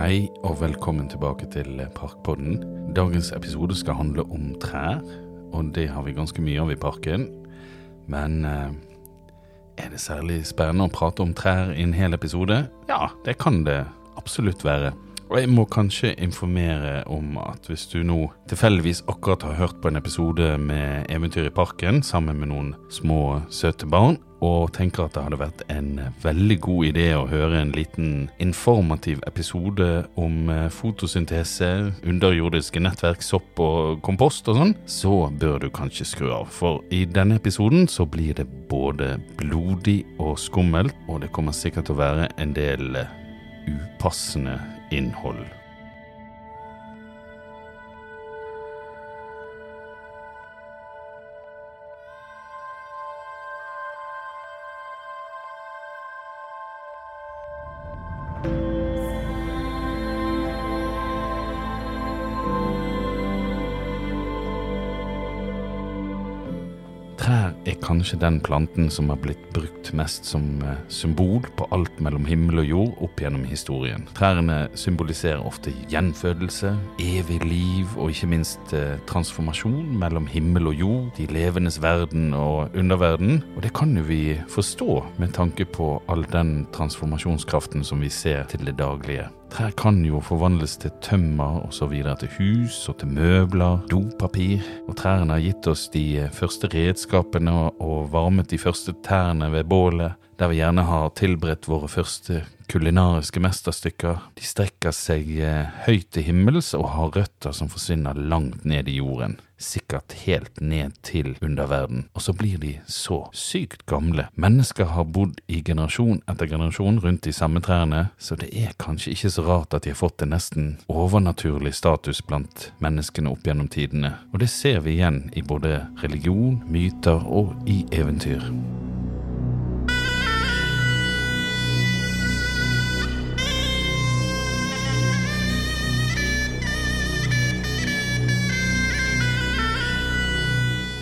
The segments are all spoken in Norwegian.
Hei og velkommen tilbake til Parkpodden. Dagens episode skal handle om trær, og det har vi ganske mye av i parken. Men eh, er det særlig spennende å prate om trær i en hel episode? Ja, det kan det absolutt være. Og jeg må kanskje informere om at hvis du nå tilfeldigvis akkurat har hørt på en episode med Eventyr i parken sammen med noen små, søte barn, og tenker at det hadde vært en veldig god idé å høre en liten informativ episode om eh, fotosyntese, underjordiske nettverk, sopp og kompost og sånn, så bør du kanskje skru av. For i denne episoden så blir det både blodig og skummelt, og det kommer sikkert til å være en del eh, upassende innhold. Trær er kanskje den planten som har blitt brukt mest som eh, symbol på alt mellom himmel og jord opp gjennom historien. Trærne symboliserer ofte gjenfødelse, evig liv og ikke minst eh, transformasjon mellom himmel og jord, de levendes verden og underverden. Og det kan jo vi forstå med tanke på all den transformasjonskraften som vi ser til det daglige. Trær kan jo forvandles til tømmer og så videre til hus og til møbler, dopapir, og trærne har gitt oss de første redskapene og varmet de første tærne ved bålet, der vi gjerne har tilberedt våre første kulinariske mesterstykker. De strekker seg eh, høyt til himmels og har røtter som forsvinner langt ned i jorden, sikkert helt ned til underverden. Og så blir de så sykt gamle. Mennesker har bodd i generasjon etter generasjon rundt de samme trærne, så det er kanskje ikke så rart at de har fått en nesten overnaturlig status blant menneskene opp gjennom tidene. Og det ser vi igjen i både religion, myter og i eventyr.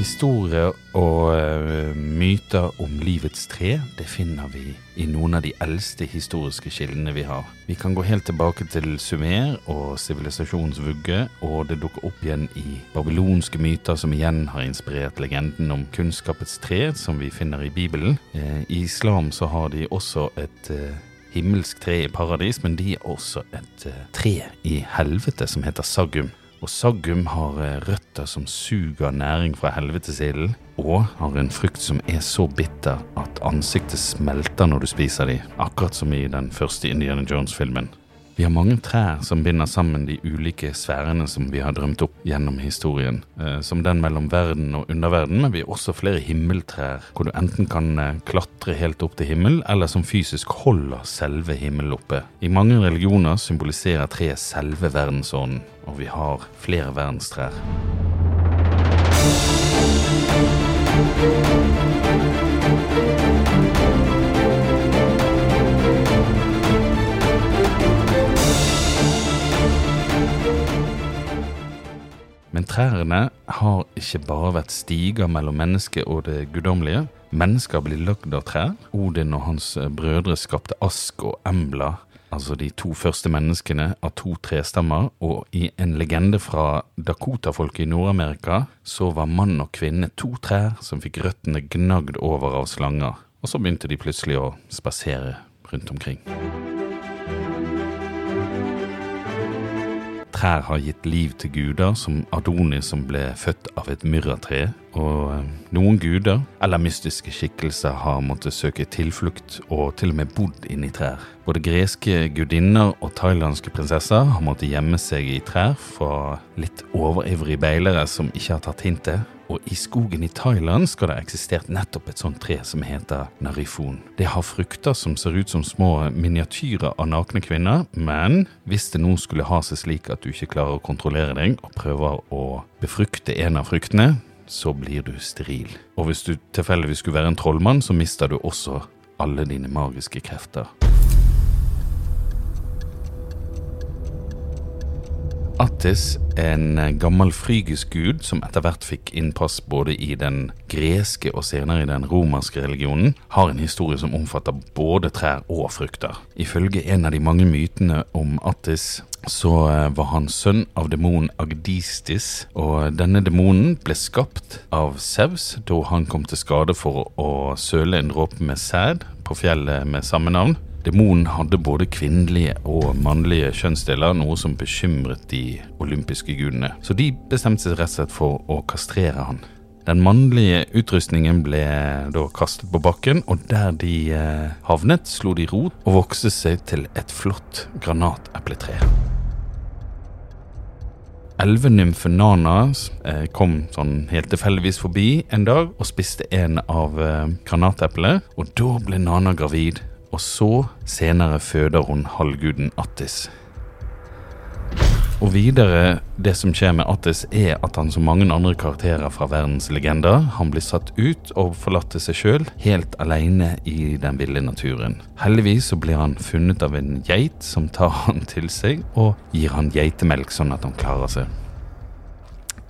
Historier og uh, myter om livets tre det finner vi i noen av de eldste historiske kildene vi har. Vi kan gå helt tilbake til Sumer og sivilisasjonens vugge, og det dukker opp igjen i babylonske myter som igjen har inspirert legenden om kunnskapets tre, som vi finner i Bibelen. Uh, I islam så har de også et uh, himmelsk tre i paradis, men de er også et tre i helvete som heter Saggum. Og saggum har røtter som suger næring fra helvetesilden, og har en frukt som er så bitter at ansiktet smelter når du spiser de, akkurat som i den første Indiana Jones-filmen. Vi har mange trær som binder sammen de ulike sfærene som vi har drømt opp gjennom historien, eh, som den mellom verden og underverden, men vi har også flere himmeltrær, hvor du enten kan eh, klatre helt opp til himmel, eller som fysisk holder selve himmelen oppe. I mange religioner symboliserer treet selve verdensånden, og vi har flere verdenstrær. Men trærne har ikke bare vært stiger mellom mennesket og det guddommelige. Mennesker blir lagd av trær. Odin og hans brødre skapte Ask og Embla, altså de to første menneskene av to trestammer, og i en legende fra Dakota-folket i Nord-Amerika så var mann og kvinne to trær som fikk røttene gnagd over av slanger, og så begynte de plutselig å spasere rundt omkring. Trær har gitt liv til guder, som Adonis som ble født av et myrratre. Og noen guder, eller mystiske skikkelser, har måttet søke tilflukt og til og med bodd inni trær. Både greske gudinner og thailandske prinsesser har måttet gjemme seg i trær fra litt overivrige beilere som ikke har tatt hintet. Og i skogen i Thailand skal det ha eksistert nettopp et sånt tre som heter narifon. Det har frukter som ser ut som små miniatyrer av nakne kvinner, men hvis det nå skulle ha seg slik at du ikke klarer å kontrollere deg og prøver å befrukte en av fruktene, så blir du steril. Og hvis du tilfeldigvis skulle være en trollmann, så mister du også alle dine magiske krefter. Attis en gammel frygisk gud som etter hvert fikk innpass både i den greske og senere i den romerske religionen, har en historie som omfatter både trær og frukter. Ifølge en av de mange mytene om Attis så eh, var han sønn av demonen Agdistis, og denne demonen ble skapt av Sevs da han kom til skade for å søle en dråpe med sæd på fjellet med samme navn. Demonen hadde både kvinnelige og mannlige kjønnsdeler, noe som bekymret de olympiske gudene. Så de bestemte seg rett og slett for å kastrere han. Den mannlige utrustningen ble da kastet på bakken, og der de eh, havnet, slo de rot og vokste seg til et flott granatepletre. Elvenymfen Nana eh, kom sånn helt tilfeldigvis forbi en dag og spiste en av eh, granateplene, og da ble Nana gravid, og så senere føder hun halvguden Attis. Og videre, det som skjer med Attis, er at han som mange andre karakterer fra verdens legender, han blir satt ut og forlatt til seg sjøl, helt aleine i den ville naturen. Heldigvis så blir han funnet av en geit som tar han til seg og gir han geitemelk sånn at han klarer seg.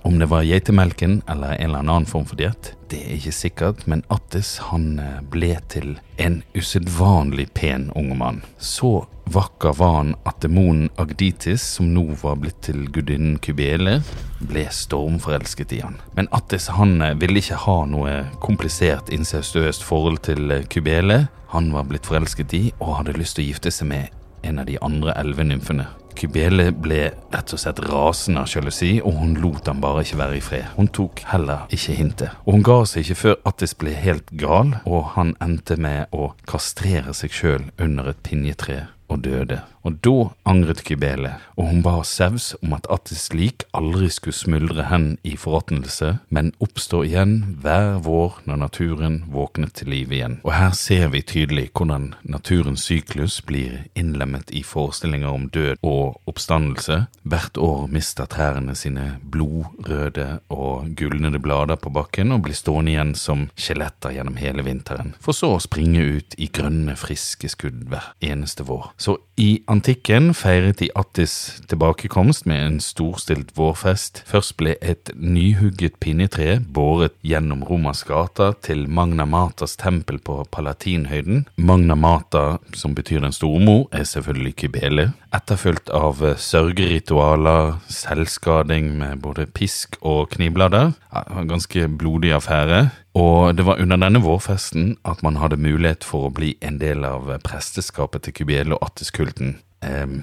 Om det var geitemelken eller en eller annen form for diett, det er ikke sikkert, men Attis han eh, ble til en usedvanlig pen ung mann. Så vakker var han at demonen Agditis, som nå var blitt til gudinnen Kybele, ble stormforelsket i han. Men Attis han eh, ville ikke ha noe komplisert incestuøst forhold til eh, Kybele. Han var blitt forelsket i og hadde lyst til å gifte seg med en av de andre elvenymfene. Kybele ble rett og slett rasende av sjalusi, og hun lot ham bare ikke være i fred. Hun tok heller ikke hintet. Og hun ga seg ikke før Attis ble helt gal, og han endte med å kastrere seg sjøl under et pinjetre og døde. Og da angret Kybele, og hun ba Sevs om at Attis lik aldri skulle smuldre hen i forråtnelse, men oppstå igjen hver vår når naturen våknet til liv igjen. Og her ser vi tydelig hvordan naturens syklus blir innlemmet i forestillinger om død og oppstandelse. Hvert år mister trærne sine blodrøde og gulnede blader på bakken og blir stående igjen som skjeletter gjennom hele vinteren, for så å springe ut i grønne, friske skudd hver eneste vår. Så i antikken feiret de Attis tilbakekomst med en storstilt vårfest. Først ble et nyhugget pinnetre båret gjennom Romas gater til Magna Matas tempel på Palatinhøyden. Magna Mata, som betyr den store mor, er selvfølgelig Kybele. Etterfulgt av sørgeritualer, selvskading med både pisk og knivblader. En ganske blodig affære. Og det var under denne vårfesten at man hadde mulighet for å bli en del av presteskapet til Kubiel og Attiskulten. Eh,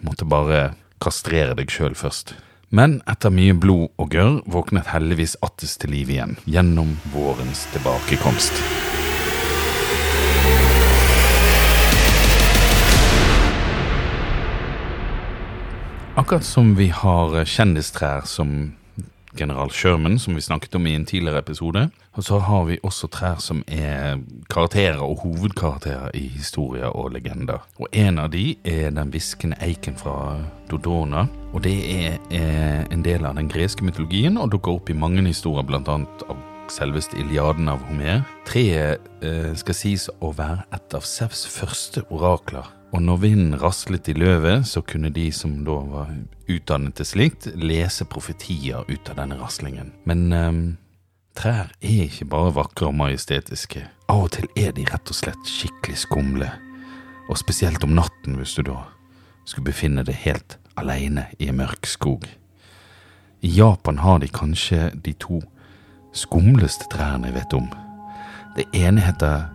måtte bare kastrere deg sjøl først. Men etter mye blod og gørr våknet heldigvis Attis til liv igjen, gjennom vårens tilbakekomst. Akkurat som vi har kjendistrær som general Sherman, som vi snakket om i en tidligere episode. Og så har vi også trær som er karakterer og hovedkarakterer i historier og legender. Og en av de er den hviskende eiken fra Dodona. Og det er en del av den greske mytologien og dukker opp i mange historier, annet av selveste Iliaden av Homer. Treet eh, skal sies å være et av Sevs første orakler og når vinden raslet i løvet, så kunne de som da var utdannet til slikt, lese profetier ut av denne raslingen. Men um, trær er ikke bare vakre og majestetiske. Av og til er de rett og slett skikkelig skumle. Og spesielt om natten, hvis du da skulle befinne deg helt aleine i en mørk skog. I Japan har de kanskje de to skumleste trærne jeg vet om. Det ene heter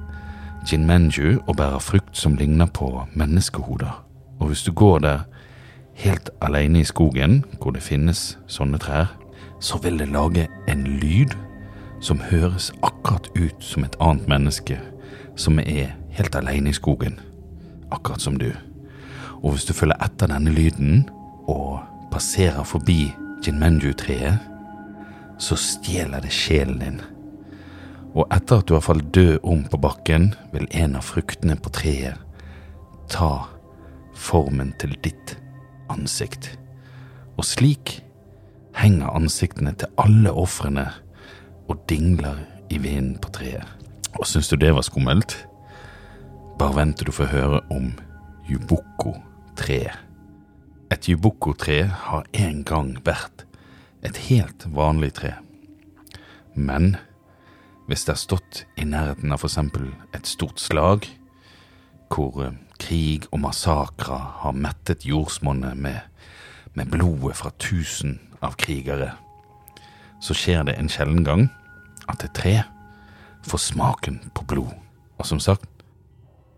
Jinmenju og bærer frukt som ligner på menneskehoder. Og hvis du går der helt alene i skogen, hvor det finnes sånne trær, så vil det lage en lyd som høres akkurat ut som et annet menneske som er helt alene i skogen, akkurat som du. Og hvis du følger etter denne lyden og passerer forbi Jinmenju-treet, så stjeler det sjelen din og etter at du har falt død om på bakken, vil en av fruktene på treet ta formen til ditt ansikt. Og slik henger ansiktene til alle ofrene og dingler i vinden på treet. Og syns du det var skummelt? Bare vent til du får høre om Yuboko-treet. Et yubuko-tre har en gang vært et helt vanlig tre. Men hvis det har stått i nærheten av eksempel et stort slag, hvor eh, krig og massakrer har mettet jordsmonnet med, med blodet fra tusen av krigere, så skjer det en sjelden gang at et tre får smaken på blod. Og som sagt,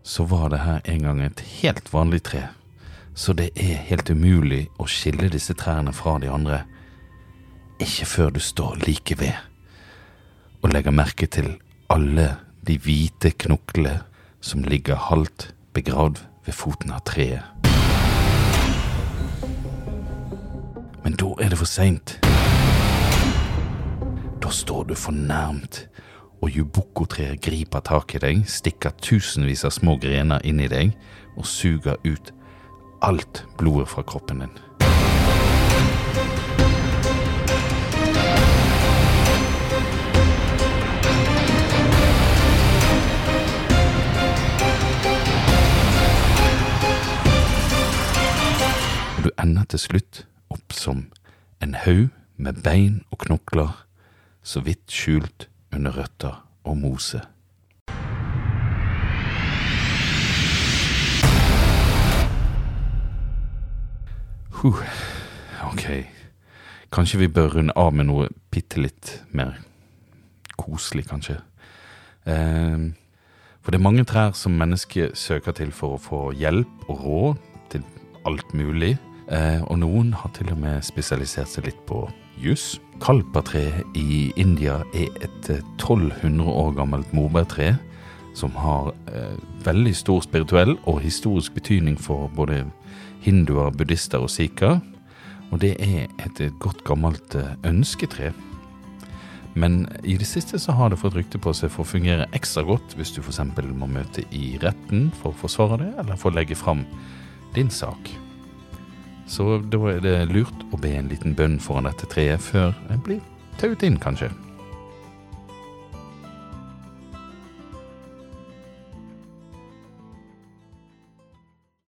så var det her en gang et helt vanlig tre, så det er helt umulig å skille disse trærne fra de andre, ikke før du står like ved og legger merke til alle de hvite knoklene som ligger halvt begravd ved foten av treet. Men da er det for seint. Da står du fornærmt, og yubuko-treet griper tak i deg, stikker tusenvis av små grener inn i deg og suger ut alt blodet fra kroppen din. Ender til slutt opp som en haug med bein og knokler, så vidt skjult under røtter og mose. Huh, ok, kanskje vi bør runde av med noe bitte litt mer koselig, kanskje. Eh, for det er mange trær som mennesket søker til for å få hjelp og råd til alt mulig. Eh, og noen har til og med spesialisert seg litt på juss. Kalpatreet i India er et 1200 år gammelt morbærtre som har eh, veldig stor spirituell og historisk betydning for både hinduer, buddhister og sikher. Og det er et godt gammelt eh, ønsketre. Men i det siste så har det fått rykte på seg for å fungere ekstra godt hvis du f.eks. må møte i retten for å forsvare det, eller for å legge fram din sak. Så da er det lurt å be en liten bønn foran dette treet før en blir tauet inn, kanskje.